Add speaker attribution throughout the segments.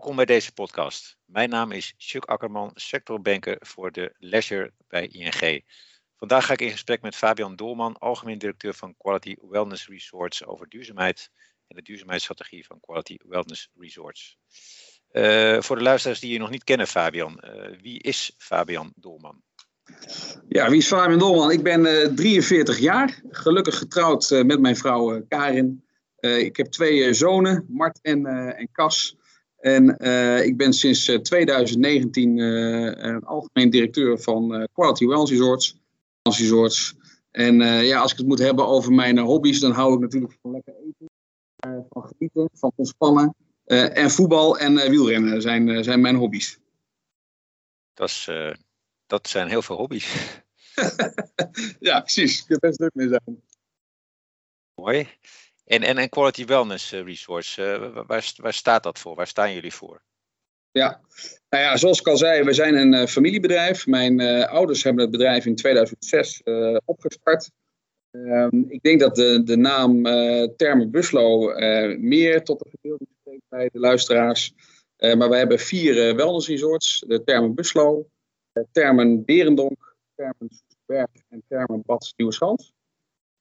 Speaker 1: Welkom bij deze podcast. Mijn naam is Chuck Akkerman, sectorbanker voor de leisure bij ING. Vandaag ga ik in gesprek met Fabian Doorman, algemeen directeur van Quality Wellness Resorts over duurzaamheid en de duurzaamheidsstrategie van Quality Wellness Resorts. Uh, voor de luisteraars die je nog niet kennen, Fabian, uh, wie is Fabian Doorman?
Speaker 2: Ja, wie is Fabian Doorman? Ik ben uh, 43 jaar, gelukkig getrouwd met mijn vrouw Karin. ik heb twee zonen, Mart en, en Cas. En uh, ik ben sinds 2019 uh, uh, algemeen directeur van eh, Quality Wellness Resorts. Resorts. En eh, ja, als ik het moet hebben over mijn hobby's, dan hou ik natuurlijk van lekker eten, van genieten, van ontspannen. en voetbal en wielrennen zijn, zijn mijn hobby's.
Speaker 1: Dat, is, dat zijn heel veel hobby's.
Speaker 2: ja, precies. Ik heb best druk mee zijn.
Speaker 1: Mooi. En, en, en Quality Wellness eh, Resource, uh, waar, waar staat dat voor? Waar staan jullie voor?
Speaker 2: Ja, nou ja, zoals ik al zei, we zijn een uh, familiebedrijf. Mijn ouders hebben het bedrijf in 2006 uh, opgestart. Um, ik denk dat de, de naam Termen Buslo meer tot de verbeelding spreekt bij de luisteraars. maar we hebben vier wellness resorts. De Termen Buslo, Termen Berendonk, Termen Soesterberg en Termen Bad Nieuweschans.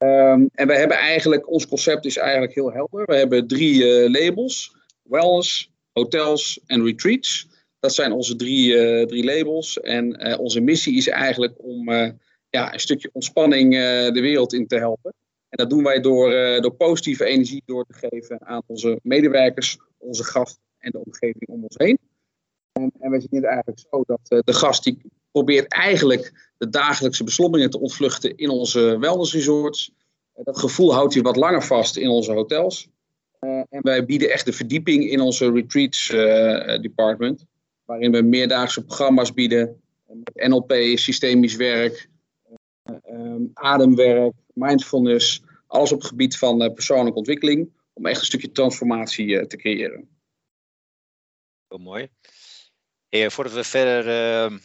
Speaker 2: Um, en we hebben eigenlijk, ons concept is eigenlijk heel helder. We hebben drie uh, labels: wellness, hotels en retreats. Dat zijn onze drie, uh, drie labels. En uh, onze missie is eigenlijk om ja, een stukje ontspanning de wereld in te helpen. En dat doen wij door, door positieve energie door te geven aan onze medewerkers, onze gasten en de omgeving om ons heen. En, en wij zien het eigenlijk zo dat de gast die probeert eigenlijk de dagelijkse beslommeringen te ontvluchten in onze wellnessresorts. Uh, dat gevoel houdt hij wat langer vast in onze hotels. Uh, en wij bieden echt de verdieping in onze retreats department. Waarin we meerdaagse programma's bieden. Met NLP, systemisch werk, um, ademwerk, mindfulness. Alles op het gebied van persoonlijke ontwikkeling. Om echt een stukje transformatie te creëren.
Speaker 1: Heel mooi. Hey, voordat we verder ehm,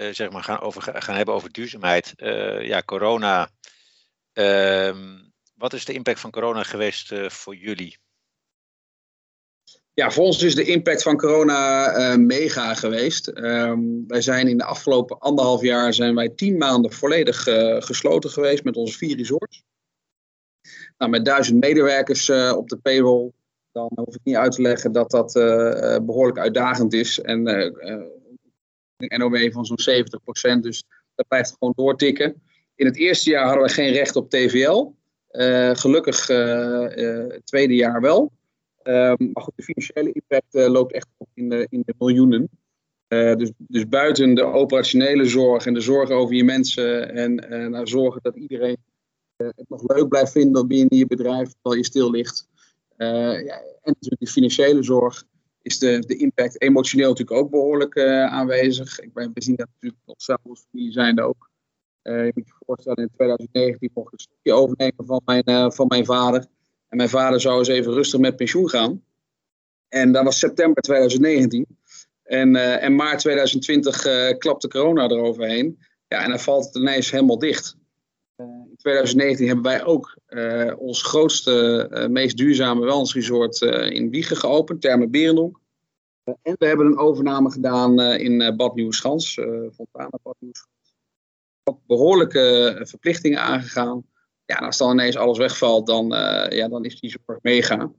Speaker 1: uh, zeg maar gaan, over, gaan hebben over duurzaamheid. Uh, ja, corona. Uh, wat is de impact van corona geweest voor jullie?
Speaker 2: Ja, voor ons is de impact van corona mega geweest. Ehm, wij zijn in de afgelopen anderhalf jaar zijn wij tien maanden volledig gesloten geweest met onze vier resorts. Nou, met duizend medewerkers op de payroll. Dan hoef ik niet uit te leggen dat dat behoorlijk uitdagend is. En NOW van zo'n 70%. Dus dat blijft gewoon doortikken. In het eerste jaar hadden we geen recht op TVL. Uh, eh, gelukkig uh, het tweede jaar wel. Ehm, maar goed, de financiële impact loopt echt op in de, in de miljoenen. dus, dus buiten de operationele zorg en de zorg over je mensen en nou, zorgen dat iedereen het nog leuk blijft vinden binnen je bedrijf terwijl je stil ligt. Ja, en natuurlijk de financiële zorg is de, de impact emotioneel natuurlijk ook behoorlijk uh, aanwezig. Ik ben, we zien dat natuurlijk onszelf als familie zijnde ook. Uh, je moet je voorstellen, in 2019 mocht ik een stukje overnemen van mijn, uh, van mijn vader. En mijn vader zou eens even rustig met pensioen gaan. En dat was september 2019. En, en maart 2020 klapte corona eroverheen. Ja, en dan valt het ineens helemaal dicht. in 2019 hebben wij ook ons grootste, meest duurzame wellnessresort in Wiegen geopend, Termen Berendonk. Eh, en we hebben een overname gedaan eh, in eh, Bad Nieuweschans, Fontana Bad Nieuweschans. Ook behoorlijke verplichtingen aangegaan. Ja, als dan ineens alles wegvalt, dan, ja, dan is die zorg mega.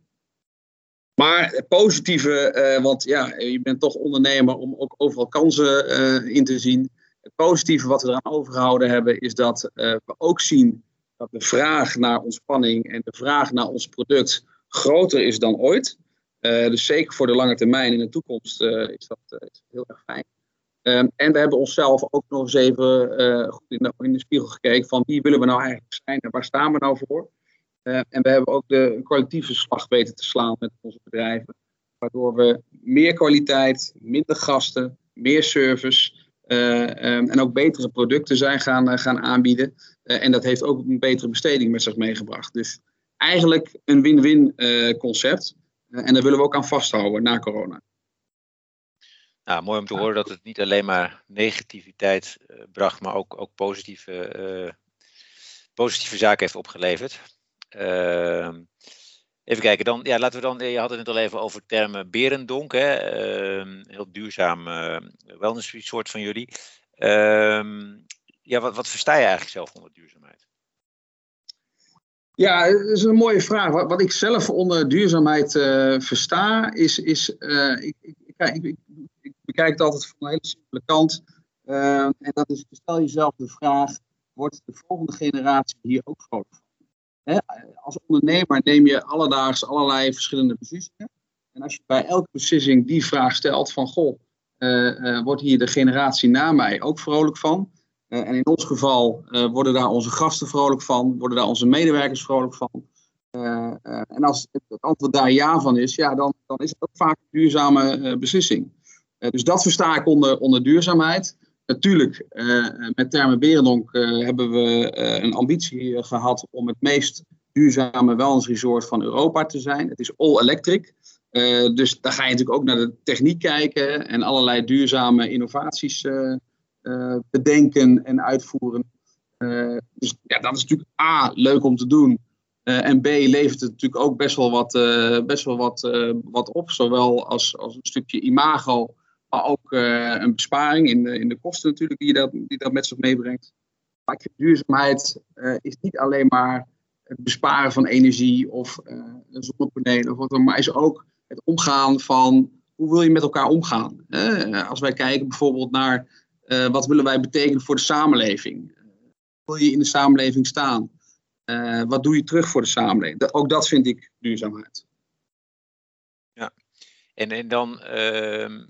Speaker 2: Maar het positieve, want ja, je bent toch ondernemer om ook overal kansen in te zien. Het positieve wat we eraan overgehouden hebben, is dat we ook zien dat de vraag naar ontspanning en de vraag naar ons product groter is dan ooit. Uh, dus zeker voor de lange termijn in de toekomst uh, is, dat, heel erg fijn. Um, en we hebben onszelf ook nog eens even goed in de, spiegel gekeken van wie willen we nou eigenlijk zijn en waar staan we nou voor. en we hebben ook de collectieve slag weten te slaan met onze bedrijven. Waardoor we meer kwaliteit, minder gasten, meer service um, en ook betere producten zijn gaan, gaan aanbieden. En dat heeft ook een betere besteding met zich meegebracht. Dus eigenlijk een win-win concept. Eh, en daar willen we ook aan vasthouden na corona.
Speaker 1: Nou, mooi om te horen dat het niet alleen maar negativiteit bracht, maar ook, ook positieve, positieve zaken heeft opgeleverd. Uh, Even kijken, dan, ja, laten we dan, je had het net al even over termen Berendonk, hè, uh, heel duurzaam uh, wellness resort van jullie. Ja, wat, wat versta je eigenlijk zelf onder duurzaamheid?
Speaker 2: Ja, dat is een mooie vraag. Wat, ik zelf onder duurzaamheid uh, versta, is, is ik, ik, ik, ik, bekijk het altijd van een hele simpele kant. en dat is, stel jezelf de vraag, wordt de volgende generatie hier ook vrolijk van? Als ondernemer neem je alledaags allerlei verschillende beslissingen. En als je bij elke beslissing die vraag stelt van, goh, wordt hier de generatie na mij ook vrolijk van? Uh, en in ons geval worden daar onze gasten vrolijk van, worden daar onze medewerkers vrolijk van. en als het antwoord daar ja van is, ja, dan, dan is het ook vaak een duurzame beslissing. dus dat versta ik onder, onder duurzaamheid. Natuurlijk, met Termen Berendonk hebben we een ambitie gehad om het meest duurzame wellnessresort van Europa te zijn. Het is all electric. dus daar ga je natuurlijk ook naar de techniek kijken en allerlei duurzame innovaties bedenken en uitvoeren. dus ja, dat is natuurlijk A, leuk om te doen. en B, levert het natuurlijk ook best wel wat, best wel wat, wat op. Zowel als, als een stukje imago maar ook een besparing in de, in de kosten natuurlijk die dat, die dat met zich meebrengt. Maar duurzaamheid is niet alleen maar het besparen van energie of zonnepanelen, of wat dan, maar is ook het omgaan van hoe wil je met elkaar omgaan. als wij kijken bijvoorbeeld naar wat willen wij betekenen voor de samenleving. wil je in de samenleving staan? wat doe je terug voor de samenleving? Dat, ook dat vind ik duurzaamheid.
Speaker 1: Ja, en, en dan ehm,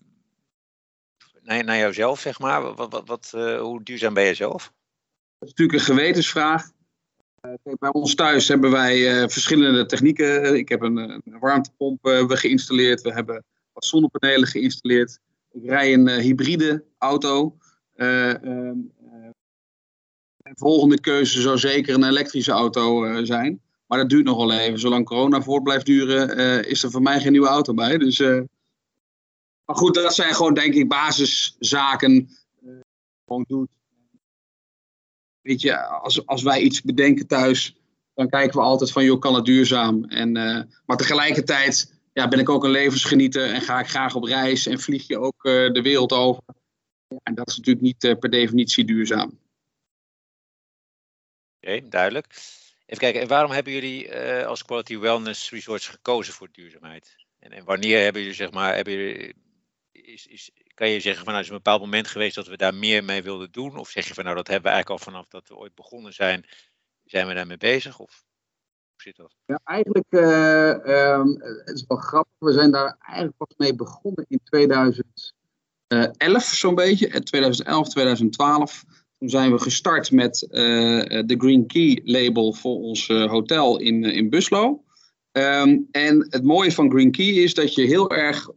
Speaker 1: naar, naar jouzelf, zeg maar? Wat, wat, wat, uh, hoe duurzaam ben je zelf?
Speaker 2: Dat is natuurlijk een gewetensvraag. Bij ons thuis hebben wij verschillende technieken. Ik heb een, een warmtepomp geïnstalleerd. We hebben wat zonnepanelen geïnstalleerd. Ik rij een hybride auto. Ehm, de volgende keuze zou zeker een elektrische auto zijn. Maar dat duurt nog wel even. Zolang corona voort blijft duren, is er voor mij geen nieuwe auto bij. Dus maar goed, dat zijn gewoon denk ik basiszaken. Gewoon doet. Weet je, als, als wij iets bedenken thuis, dan kijken we altijd van, joh, kan het duurzaam? En, maar tegelijkertijd ja, ben ik ook een levensgenieter en ga ik graag op reis en vlieg je ook de wereld over. En dat is natuurlijk niet per definitie duurzaam.
Speaker 1: Oké, okay, duidelijk. Even kijken, en waarom hebben jullie als Quality Wellness Resorts gekozen voor duurzaamheid? En, en wanneer hebben jullie, zeg maar, hebben jullie is, is, kan je zeggen van nou, is een bepaald moment geweest dat we daar meer mee wilden doen? Of zeg je van nou dat hebben we eigenlijk al vanaf dat we ooit begonnen zijn, zijn we daarmee bezig? Of hoe zit dat?
Speaker 2: Ja, eigenlijk, uh, um, het is wel grappig, we zijn daar eigenlijk pas mee begonnen in 2011 zo'n beetje, 2011, 2012. Toen zijn we gestart met uh, de Green Key label voor ons hotel in, in Buslo. Um, en het mooie van Green Key is dat je heel erg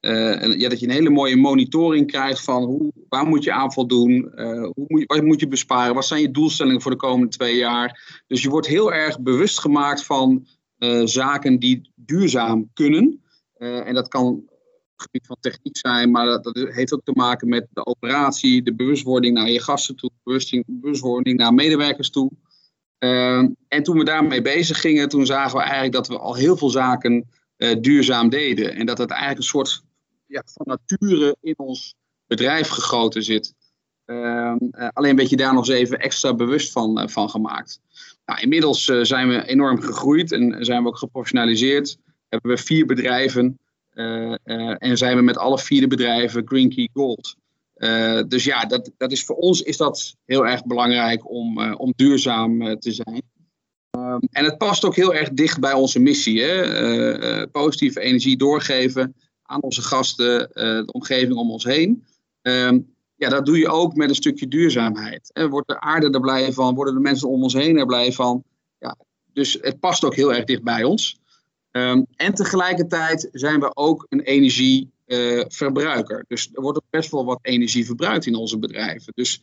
Speaker 2: en, ja, dat je een hele mooie monitoring krijgt van hoe, waar moet je aan voldoen, uh, hoe moet je, wat moet je besparen, wat zijn je doelstellingen voor de komende twee jaar. Dus je wordt heel erg bewust gemaakt van zaken die duurzaam kunnen. en dat kan gebied van techniek zijn, maar dat, heeft ook te maken met de operatie, de bewustwording naar je gasten toe, bewustwording naar medewerkers toe. en toen we daarmee bezig gingen, toen zagen we eigenlijk dat we al heel veel zaken duurzaam deden. En dat het eigenlijk een soort ja, van nature in ons bedrijf gegoten zit. Uh, alleen werd je daar nog eens even extra bewust van, uh, van gemaakt. Nou, inmiddels zijn we enorm gegroeid en zijn we ook geprofessionaliseerd. Hebben we vier bedrijven en zijn we met alle vier de bedrijven Green Key Gold. dus ja, dat, dat is voor ons is dat heel erg belangrijk om, om duurzaam te zijn. Um, en het past ook heel erg dicht bij onze missie. Hè? positieve energie doorgeven aan onze gasten, eh, de omgeving om ons heen. Ehm, ja, dat doe je ook met een stukje duurzaamheid. En wordt de aarde er blij van? Worden de mensen om ons heen er blij van? Ja, dus het past ook heel erg dicht bij ons. Um, en tegelijkertijd zijn we ook een energieverbruiker. Dus er wordt ook best wel wat energie verbruikt in onze bedrijven. Dus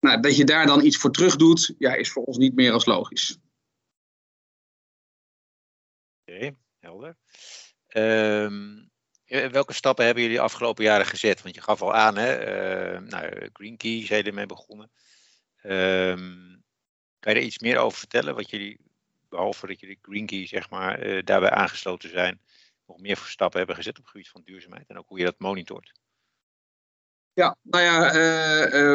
Speaker 2: nou, dat je daar dan iets voor terug doet, ja, is voor ons niet meer als logisch.
Speaker 1: Oké, helder. Um, eh, welke stappen hebben jullie de afgelopen jaren gezet? Want je gaf al aan, hè, uh, nou, Green Key zijn ermee begonnen. Kan je er iets meer over vertellen? Wat jullie behalve dat jullie Green Key zeg maar, daarbij aangesloten zijn, nog meer stappen hebben gezet op het gebied van duurzaamheid en ook hoe je dat monitort?
Speaker 2: Ja, nou ja,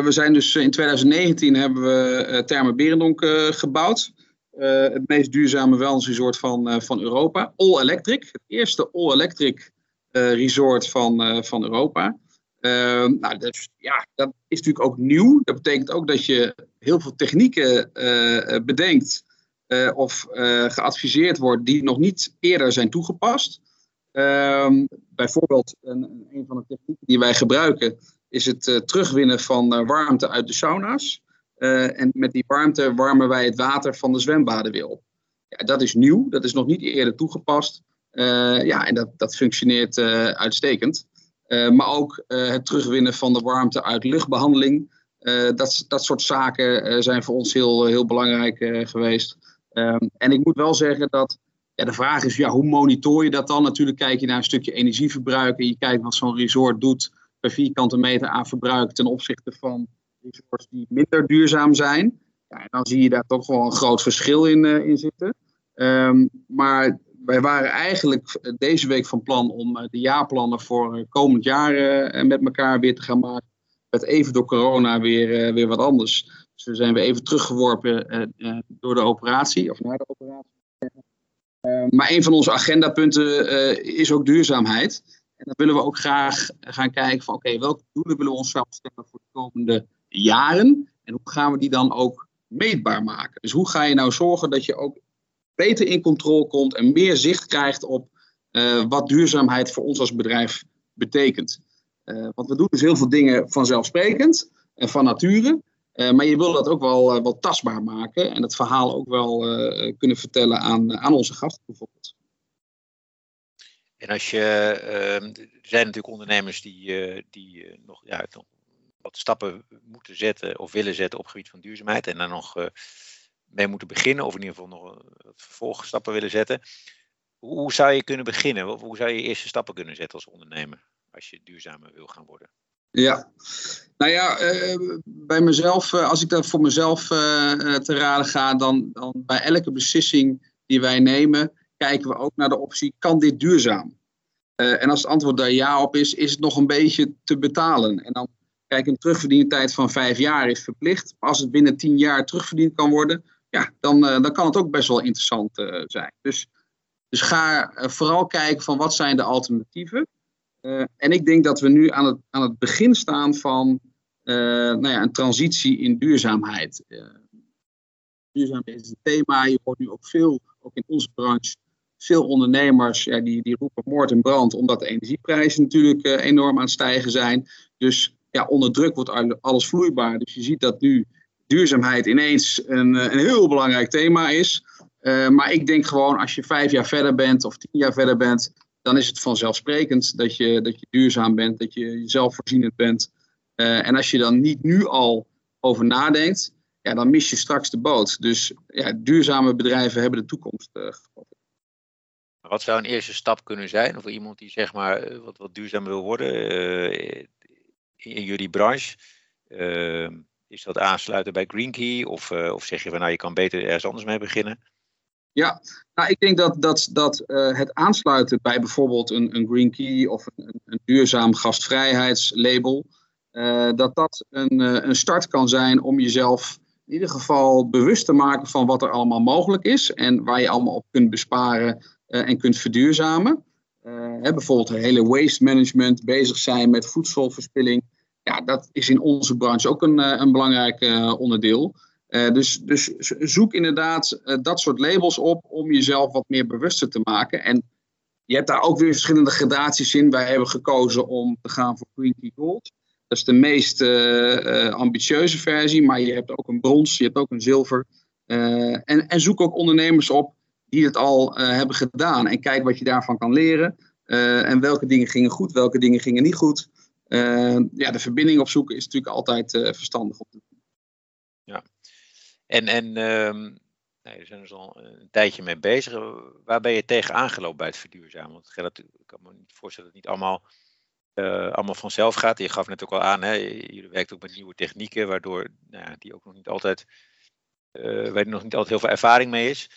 Speaker 2: we zijn dus in 2019 hebben we uh, Therme Berendonk gebouwd. het meest duurzame wellnessresort van, van Europa. All Electric. Het eerste All Electric resort van, van Europa. Ehm, nou, dus, ja, dat is natuurlijk ook nieuw. Dat betekent ook dat je heel veel technieken uh, bedenkt uh, of geadviseerd wordt die nog niet eerder zijn toegepast. Ehm, bijvoorbeeld, een, een, van de technieken die wij gebruiken is het terugwinnen van warmte uit de sauna's. en met die warmte warmen wij het water van de zwembaden weer op. Ja, dat is nieuw, dat is nog niet eerder toegepast. ja, en dat, dat functioneert uitstekend. Eh, maar ook eh, het terugwinnen van de warmte uit luchtbehandeling. Eh, dat, dat soort zaken zijn voor ons heel, heel belangrijk geweest. Ehm, en ik moet wel zeggen dat ja, de vraag is, ja, hoe monitor je dat dan? Natuurlijk kijk je naar een stukje energieverbruik en je kijkt wat zo'n resort doet per vierkante meter aan verbruik ten opzichte van resorts die minder duurzaam zijn. Ja, en dan zie je daar toch wel een groot verschil in, in zitten. Um, maar wij waren eigenlijk deze week van plan om eh, de jaarplannen voor eh, komend jaar eh, met elkaar weer te gaan maken. Met even door corona weer, weer wat anders. Dus we zijn weer even teruggeworpen door de operatie, of naar de operatie. maar een van onze agendapunten is ook duurzaamheid. En dan willen we ook graag gaan kijken van oké, welke doelen willen we onszelf stellen voor de komende jaren? En hoe gaan we die dan ook meetbaar maken? Dus hoe ga je nou zorgen dat je ook beter in controle komt en meer zicht krijgt op wat duurzaamheid voor ons als bedrijf betekent. Want we doen dus heel veel dingen vanzelfsprekend en van nature. Uh, maar je wil dat ook wel, wel tastbaar maken en het verhaal ook wel kunnen vertellen aan, aan onze gasten bijvoorbeeld.
Speaker 1: En als je, ehm, er zijn natuurlijk ondernemers die, die nog, ja, nog wat stappen moeten zetten of willen zetten op het gebied van duurzaamheid en dan nog mee moeten beginnen, of in ieder geval nog vervolgstappen willen zetten. Hoe zou je kunnen beginnen? Hoe zou je eerste stappen kunnen zetten als ondernemer als je duurzamer wil gaan worden?
Speaker 2: Ja, nou ja, uh, bij mezelf, uh, als ik dat voor mezelf uh, te raden ga, dan, dan bij elke beslissing die wij nemen, kijken we ook naar de optie: kan dit duurzaam? en als het antwoord daar ja op is, is het nog een beetje te betalen. En dan kijk, een terugverdientijd van vijf jaar is verplicht. Als het binnen tien jaar terugverdiend kan worden, ja, dan, dan kan het ook best wel interessant zijn. Dus, dus ga vooral kijken van wat zijn de alternatieven. en ik denk dat we nu aan het, aan het begin staan van nou ja, een transitie in duurzaamheid. duurzaamheid is een thema. Je hoort nu ook veel, ook in onze branche, veel ondernemers ja, die, die roepen moord en brand, omdat de energieprijzen natuurlijk enorm aan het stijgen zijn. Dus ja, onder druk wordt alles vloeibaar. Dus je ziet dat nu duurzaamheid ineens een, eh, een heel belangrijk thema is. Maar ik denk gewoon, als je vijf jaar verder bent of tien jaar verder bent, dan is het vanzelfsprekend dat je, dat je duurzaam bent, dat je zelfvoorzienend bent. Uh, en als je dan niet nu al over nadenkt, ja, dan mis je straks de boot. Dus ja, duurzame bedrijven hebben de toekomst uh,
Speaker 1: Wat zou een eerste stap kunnen zijn voor iemand die zeg maar wat, wat duurzamer wil worden in jullie branche? Ehm, is dat aansluiten bij GreenKey? Of, of zeg je van nou, je kan beter ergens anders mee beginnen?
Speaker 2: Ja, nou, ik denk dat, dat, dat uh, het aansluiten bij bijvoorbeeld een, een Green Key of een, een duurzaam gastvrijheidslabel, dat dat een, een start kan zijn om jezelf in ieder geval bewust te maken van wat er allemaal mogelijk is en waar je allemaal op kunt besparen en kunt verduurzamen. Hè, bijvoorbeeld hele waste management, bezig zijn met voedselverspilling ja, dat is in onze branche ook een, eh, een belangrijk eh, onderdeel. Dus, dus zoek inderdaad dat soort labels op om jezelf wat meer bewuster te maken. En je hebt daar ook weer verschillende gradaties in. Wij hebben gekozen om te gaan voor Green Key Gold. Dat is de meest uh, ambitieuze versie, maar je hebt ook een brons, je hebt ook een zilver. en, en zoek ook ondernemers op die het al hebben gedaan. En kijk wat je daarvan kan leren. en welke dingen gingen goed, welke dingen gingen niet goed. Ja, de verbinding opzoeken is natuurlijk altijd verstandig.
Speaker 1: Ja, en, en um, nee, zijn dus al een tijdje mee bezig. Waar ben je tegen aangelopen bij het verduurzamen? Want ik kan me niet voorstellen dat niet allemaal, uh, allemaal vanzelf gaat. Je gaf net ook al aan, hè, jullie werkt ook met nieuwe technieken, waardoor nou die ook nog niet altijd, waar nog niet altijd heel veel ervaring mee is.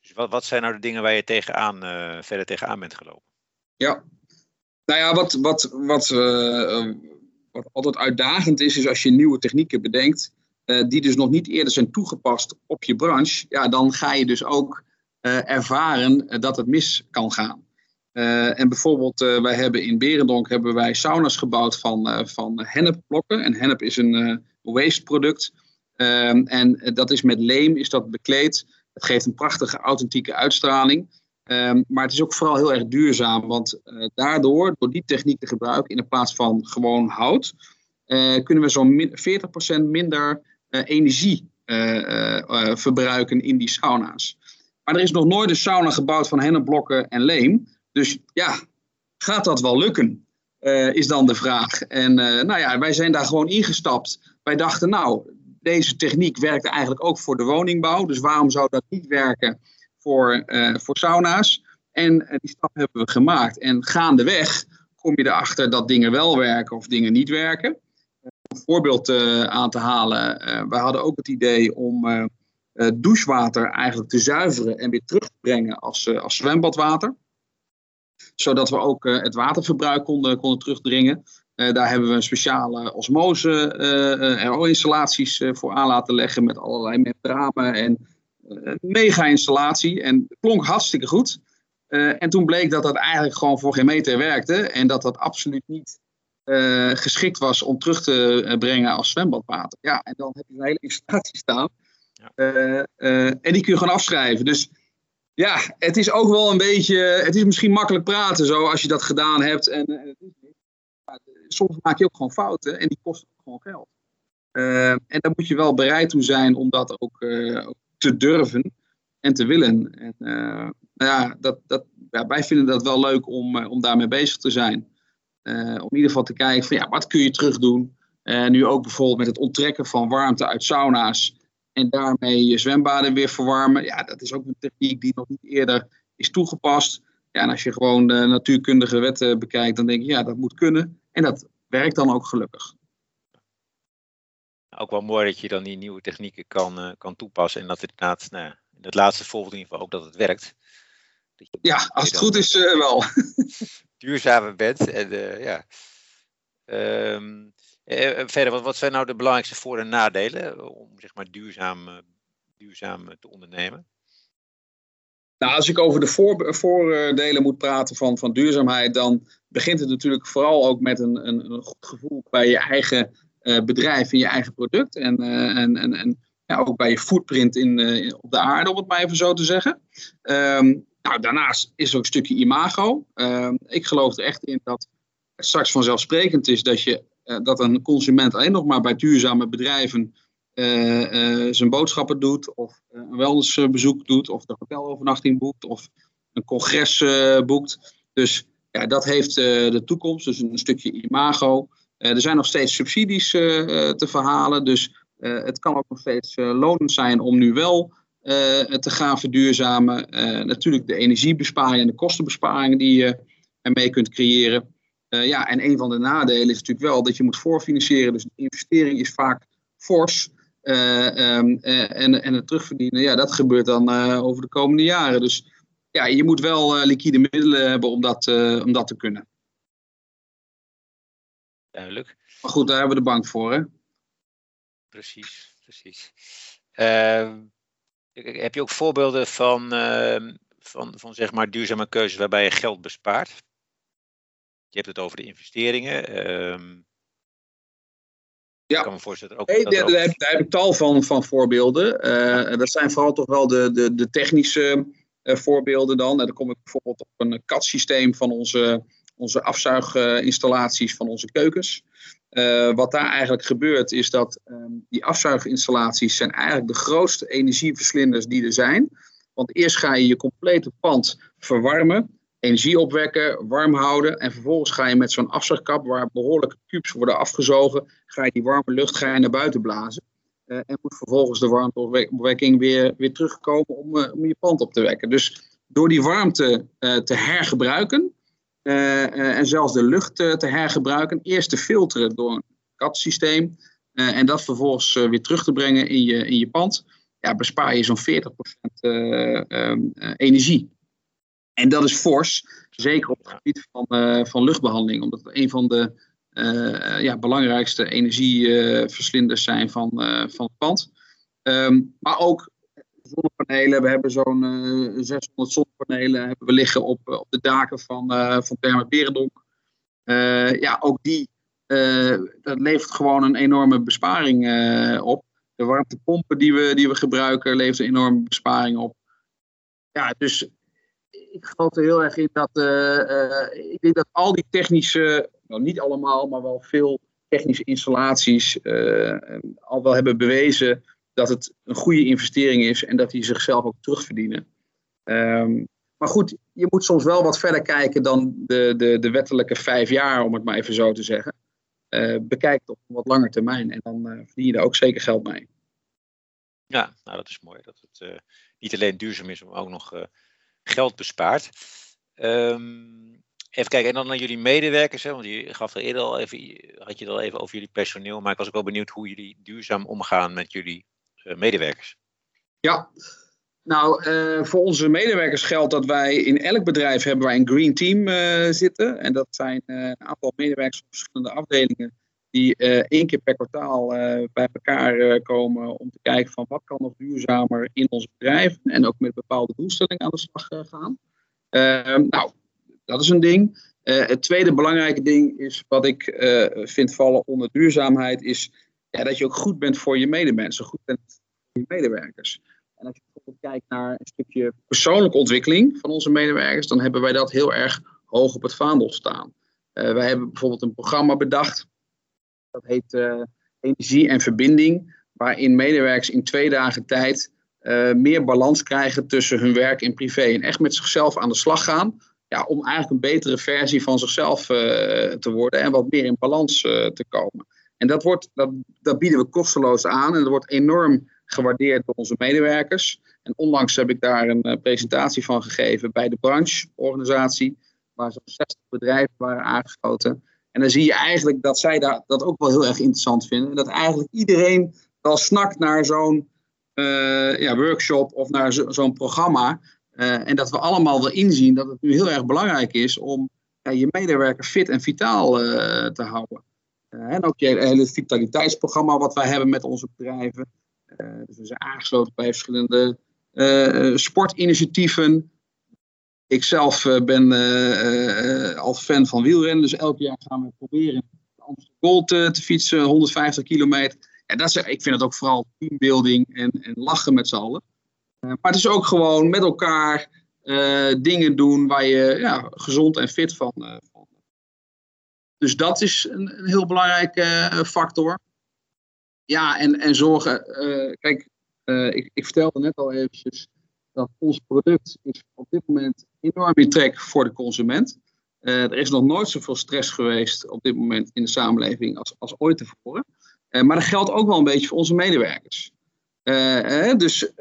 Speaker 1: Dus wat, wat zijn nou de dingen waar je tegenaan, uh, verder tegenaan bent gelopen?
Speaker 2: Ja, nou ja, wat, wat, wat, uh, wat altijd uitdagend is, is als je nieuwe technieken bedenkt, uh, die dus nog niet eerder zijn toegepast op je branche, ja, dan ga je dus ook ervaren dat het mis kan gaan. En bijvoorbeeld, wij hebben in Berendonk hebben wij sauna's gebouwd van, van hennepblokken. En hennep is een waste product. Ehm, en dat is met leem is dat bekleed. Het geeft een prachtige authentieke uitstraling. Um, maar het is ook vooral heel erg duurzaam, want uh, daardoor, door die techniek te gebruiken in plaats van gewoon hout, uh, kunnen we zo'n min 40% minder uh, energie verbruiken in die sauna's. Maar er is nog nooit een sauna gebouwd van hennepblokken en leem. Dus ja, gaat dat wel lukken? is dan de vraag. En nou ja, wij zijn daar gewoon ingestapt. Wij dachten, nou, deze techniek werkt eigenlijk ook voor de woningbouw. Dus waarom zou dat niet werken voor, uh, voor sauna's? En die stap hebben we gemaakt. En gaandeweg kom je erachter dat dingen wel werken of dingen niet werken. Een voorbeeld aan te halen. we hadden ook het idee om douchewater eigenlijk te zuiveren en weer terug te brengen als, als zwembadwater zodat we ook het waterverbruik konden, konden terugdringen. Uh, daar hebben we een speciale osmose uh, RO-installaties voor aan laten leggen met allerlei membranen en een mega-installatie. En het klonk hartstikke goed. en toen bleek dat dat eigenlijk gewoon voor geen meter werkte en dat dat absoluut niet geschikt was om terug te brengen als zwembadwater. Ja, en dan heb je een hele installatie staan. Ja. en die kun je gewoon afschrijven. Dus ja, het is ook wel een beetje. Het is misschien makkelijk praten zo als je dat gedaan hebt. En, en soms maak je ook gewoon fouten en die kosten ook gewoon geld. Uh, en daar moet je wel bereid toe zijn om dat ook te durven en te willen. En, nou ja, dat, dat, ja, wij vinden dat wel leuk om, om daarmee bezig te zijn. om in ieder geval te kijken van ja, wat kun je terug doen. nu ook bijvoorbeeld met het onttrekken van warmte uit sauna's en daarmee je zwembaden weer verwarmen. Ja, dat is ook een techniek die nog niet eerder is toegepast. Ja, en als je gewoon de natuurkundige wetten bekijkt, dan denk je ja, dat moet kunnen. En dat werkt dan ook gelukkig.
Speaker 1: Ook wel mooi dat je dan die nieuwe technieken kan, uh, kan toepassen. En dat het inderdaad, nou, in het laatste volgt in ieder geval ook dat het werkt.
Speaker 2: Dat je, ja, als het goed is uh, wel.
Speaker 1: duurzamer bent. En, uh, ja. Um, verder, wat, wat zijn nou de belangrijkste voor- en nadelen om zeg maar duurzaam, duurzaam te ondernemen?
Speaker 2: Nou, als ik over de voor, voordelen moet praten van, van duurzaamheid, dan begint het natuurlijk vooral ook met een, een, een goed gevoel bij je eigen bedrijf en je eigen product. En, en, en, en ja, ook bij je footprint in, op de aarde, om het maar even zo te zeggen. Um, nou, daarnaast is er ook een stukje imago. Um, ik geloof er echt in dat het straks vanzelfsprekend is dat, je, dat een consument alleen nog maar bij duurzame bedrijven zijn boodschappen doet, of een wellnessbezoek doet, of de hotelovernachting boekt, of een congres boekt. Dus ja, dat heeft de toekomst, dus een stukje imago. Er zijn nog steeds subsidies te verhalen, dus het kan ook nog steeds lonend zijn om nu wel te gaan verduurzamen. natuurlijk de energiebesparingen en de kostenbesparingen die je ermee kunt creëren. Ja, en een van de nadelen is natuurlijk wel dat je moet voorfinancieren, dus de investering is vaak fors. Um, en, en het terugverdienen, ja, dat gebeurt dan over de komende jaren. Dus ja, je moet wel liquide middelen hebben om dat, om dat te kunnen.
Speaker 1: Duidelijk.
Speaker 2: Maar goed, daar hebben we de bank voor, hè?
Speaker 1: Precies, precies. Uh, heb je ook voorbeelden van, ehm, van, van zeg maar duurzame keuzes waarbij je geld bespaart? Je hebt het over de investeringen. Ehm,
Speaker 2: ja, kan me ook, hey, daar, ook... heb, daar, heb, ik tal van, van voorbeelden. Uh, dat zijn vooral toch wel de, de, de technische eh, voorbeelden dan. dan kom ik bijvoorbeeld op een CAD-systeem van onze, onze afzuiginstallaties van onze keukens. Uh, wat daar eigenlijk gebeurt is dat um, die afzuiginstallaties zijn eigenlijk de grootste energieverslinders die er zijn. Want eerst ga je je complete pand verwarmen, energie opwekken, warm houden. En vervolgens ga je met zo'n afzuigkap waar behoorlijke kubes worden afgezogen, ga je die warme lucht ga je naar buiten blazen. Uh, en moet vervolgens de warmteopwekking weer, weer terugkomen om, uh, om je pand op te wekken. Dus door die warmte uh, te hergebruiken en zelfs de lucht te hergebruiken, eerst te filteren door een CAD-systeem en dat vervolgens weer terug te brengen in je, in je pand. ja, bespaar je zo'n 40% ehm, energie. En dat is fors, zeker op het gebied van, van luchtbehandeling, omdat het een van de ja, belangrijkste energieverslinders zijn van, van het pand. Ehm, maar ook zonnepanelen. We hebben zo'n 600 zonnepanelen hebben we liggen op, op de daken van, van Therme Berendonk. ja, ook die dat levert gewoon een enorme besparing op. De warmtepompen die we, die we gebruiken levert een enorme besparing op. Ja, dus ik geloof er heel erg in dat. Uh, ik denk dat al die technische, nou niet allemaal, maar wel veel technische installaties al wel hebben bewezen dat het een goede investering is en dat die zichzelf ook terugverdienen. Um, maar goed, je moet soms wel wat verder kijken dan de, de, de wettelijke vijf jaar, om het maar even zo te zeggen. Uh, bekijkt op een wat langer termijn. En dan verdien je daar ook zeker geld mee.
Speaker 1: Ja, nou dat is mooi. Dat het niet alleen duurzaam is, maar ook nog geld bespaart. Um, even kijken, en dan naar jullie medewerkers. Hè, want je gaf er eerder al even, had je het al even over jullie personeel. Maar ik was ook wel benieuwd hoe jullie duurzaam omgaan met jullie medewerkers.
Speaker 2: Ja, nou, uh, voor onze medewerkers geldt dat wij in elk bedrijf hebben wij een green team uh, zitten. En dat zijn een aantal medewerkers van verschillende afdelingen die één keer per kwartaal bij elkaar komen om te kijken van wat kan nog duurzamer in onze bedrijven en ook met bepaalde doelstellingen aan de slag gaan. Ehm, nou, dat is een ding. het tweede belangrijke ding is wat ik vind vallen onder duurzaamheid is ja, dat je ook goed bent voor je medemensen, goed bent voor je medewerkers. En als je bijvoorbeeld kijkt naar een stukje persoonlijke ontwikkeling van onze medewerkers, dan hebben wij dat heel erg hoog op het vaandel staan. Wij hebben bijvoorbeeld een programma bedacht, dat heet uh, Energie en Verbinding, waarin medewerkers in twee dagen tijd uh, meer balans krijgen tussen hun werk en privé. En echt met zichzelf aan de slag gaan, ja, om eigenlijk een betere versie van zichzelf te worden en wat meer in balans te komen. En dat, wordt, dat, dat bieden we kosteloos aan en dat wordt enorm gewaardeerd door onze medewerkers. En onlangs heb ik daar een presentatie van gegeven bij de brancheorganisatie, waar zo'n 60 bedrijven waren aangesloten. En dan zie je eigenlijk dat zij dat ook wel heel erg interessant vinden. En dat eigenlijk iedereen wel snakt naar zo'n uh, ja, workshop of naar zo, zo'n programma. Uh, en dat we allemaal wel inzien dat het nu heel erg belangrijk is om je medewerker fit en vitaal te houden. en ook je hele vitaliteitsprogramma wat wij hebben met onze bedrijven. Eh, dus we zijn aangesloten bij verschillende eh, sportinitiatieven. Ik zelf eh, ben al fan van wielrennen, dus elk jaar gaan we proberen Amsterdam Gold te, fietsen, 150 kilometer. Ja, dat is, ik vind het ook vooral teambuilding en, en lachen met z'n allen. maar het is ook gewoon met elkaar dingen doen waar je ja, gezond en fit van, van. Dus dat is een, heel belangrijke factor. Ja, en, en zorgen. Uh, kijk, uh, ik, ik vertelde net al eventjes dat ons product is op dit moment enorm in trek voor de consument. Uh, er is nog nooit zoveel stress geweest op dit moment in de samenleving als, als ooit tevoren. maar dat geldt ook wel een beetje voor onze medewerkers. dus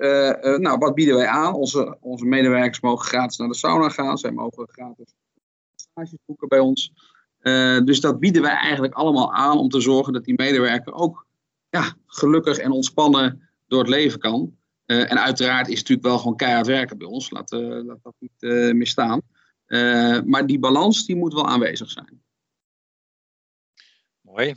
Speaker 2: nou, wat bieden wij aan? Onze, onze medewerkers mogen gratis naar de sauna gaan. Zij mogen gratis stages boeken bij ons. dus dat bieden wij eigenlijk allemaal aan om te zorgen dat die medewerker ook ja, gelukkig en ontspannen door het leven kan. Uh, en uiteraard is het natuurlijk wel gewoon keihard werken bij ons. Laat, laat dat niet uh, misstaan. maar die balans die moet wel aanwezig zijn.
Speaker 1: Mooi.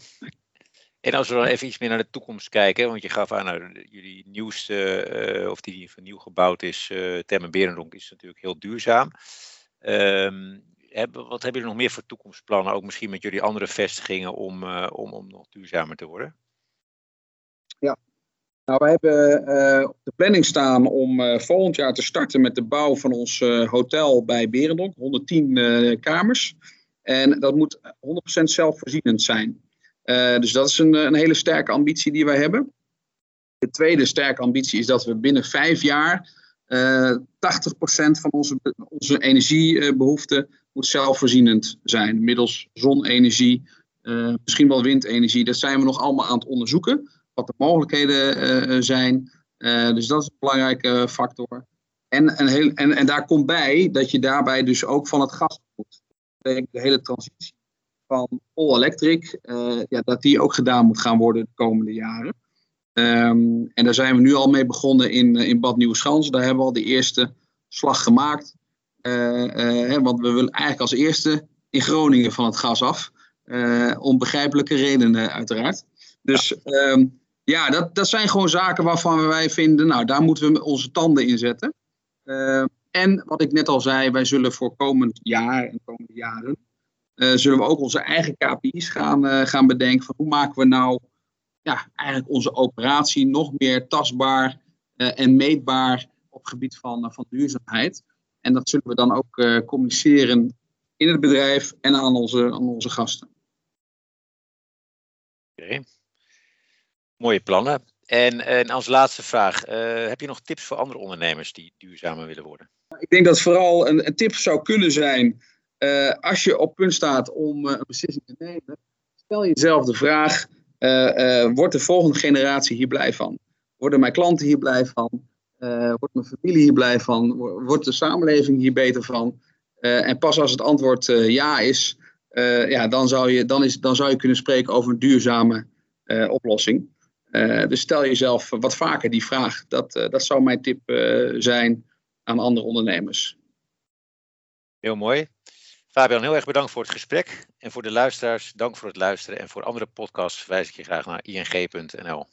Speaker 1: En als we dan even iets meer naar de toekomst kijken, want je gaf aan, nou, jullie nieuwste, of die van nieuw gebouwd is, uh, Termen Berendonk, is natuurlijk heel duurzaam. Um, hebben, wat hebben jullie nog meer voor toekomstplannen, ook misschien met jullie andere vestigingen, om, om, om nog duurzamer te worden?
Speaker 2: Nou, we hebben uh, op de planning staan om uh, volgend jaar te starten met de bouw van ons uh, hotel bij Berendonk, 110 kamers. En dat moet 100% zelfvoorzienend zijn. dus dat is een, een, hele sterke ambitie die wij hebben. De tweede sterke ambitie is dat we binnen vijf jaar 80% van onze, onze energiebehoefte moet zelfvoorzienend zijn. Middels zonenergie, misschien wel windenergie. Dat zijn we nog allemaal aan het onderzoeken wat de mogelijkheden eh, eh, zijn. Eh, dus dat is een belangrijke factor. En, een heel, en, en daar komt bij dat je daarbij dus ook van het gas moet. De hele transitie van all electric, ja, dat die ook gedaan moet gaan worden de komende jaren. Ehm, en daar zijn we nu al mee begonnen in, in Bad Nieuweschans. Daar hebben we al de eerste slag gemaakt. want we willen eigenlijk als eerste in Groningen van het gas af. om begrijpelijke redenen uiteraard. Dus ja, ja dat, dat zijn gewoon zaken waarvan wij vinden, nou daar moeten we onze tanden in zetten. Ehm, en wat ik net al zei, wij zullen voor komend jaar en komende jaren, uh, zullen we ook onze eigen KPI's gaan, uh, gaan bedenken. Van hoe maken we nou ja, eigenlijk onze operatie nog meer tastbaar uh, en meetbaar op gebied van, van duurzaamheid. En dat zullen we dan ook communiceren in het bedrijf en aan onze, aan onze gasten.
Speaker 1: Oké. Mooie plannen. En, en als laatste vraag, heb je nog tips voor andere ondernemers die duurzamer willen worden?
Speaker 2: Ik denk dat vooral een, een tip zou kunnen zijn, uh, als je op punt staat om uh, een beslissing te nemen, stel jezelf de vraag, wordt de volgende generatie hier blij van? Worden mijn klanten hier blij van? wordt mijn familie hier blij van? Wordt de samenleving hier beter van? en pas als het antwoord ja is, ja, dan, zou je, dan, is, dan zou je kunnen spreken over een duurzame oplossing. Dus stel jezelf wat vaker die vraag. Dat, dat zou mijn tip zijn aan andere ondernemers.
Speaker 1: Heel mooi. Fabian, heel erg bedankt voor het gesprek. En voor de luisteraars, dank voor het luisteren. En voor andere podcasts verwijs ik je graag naar ing.nl.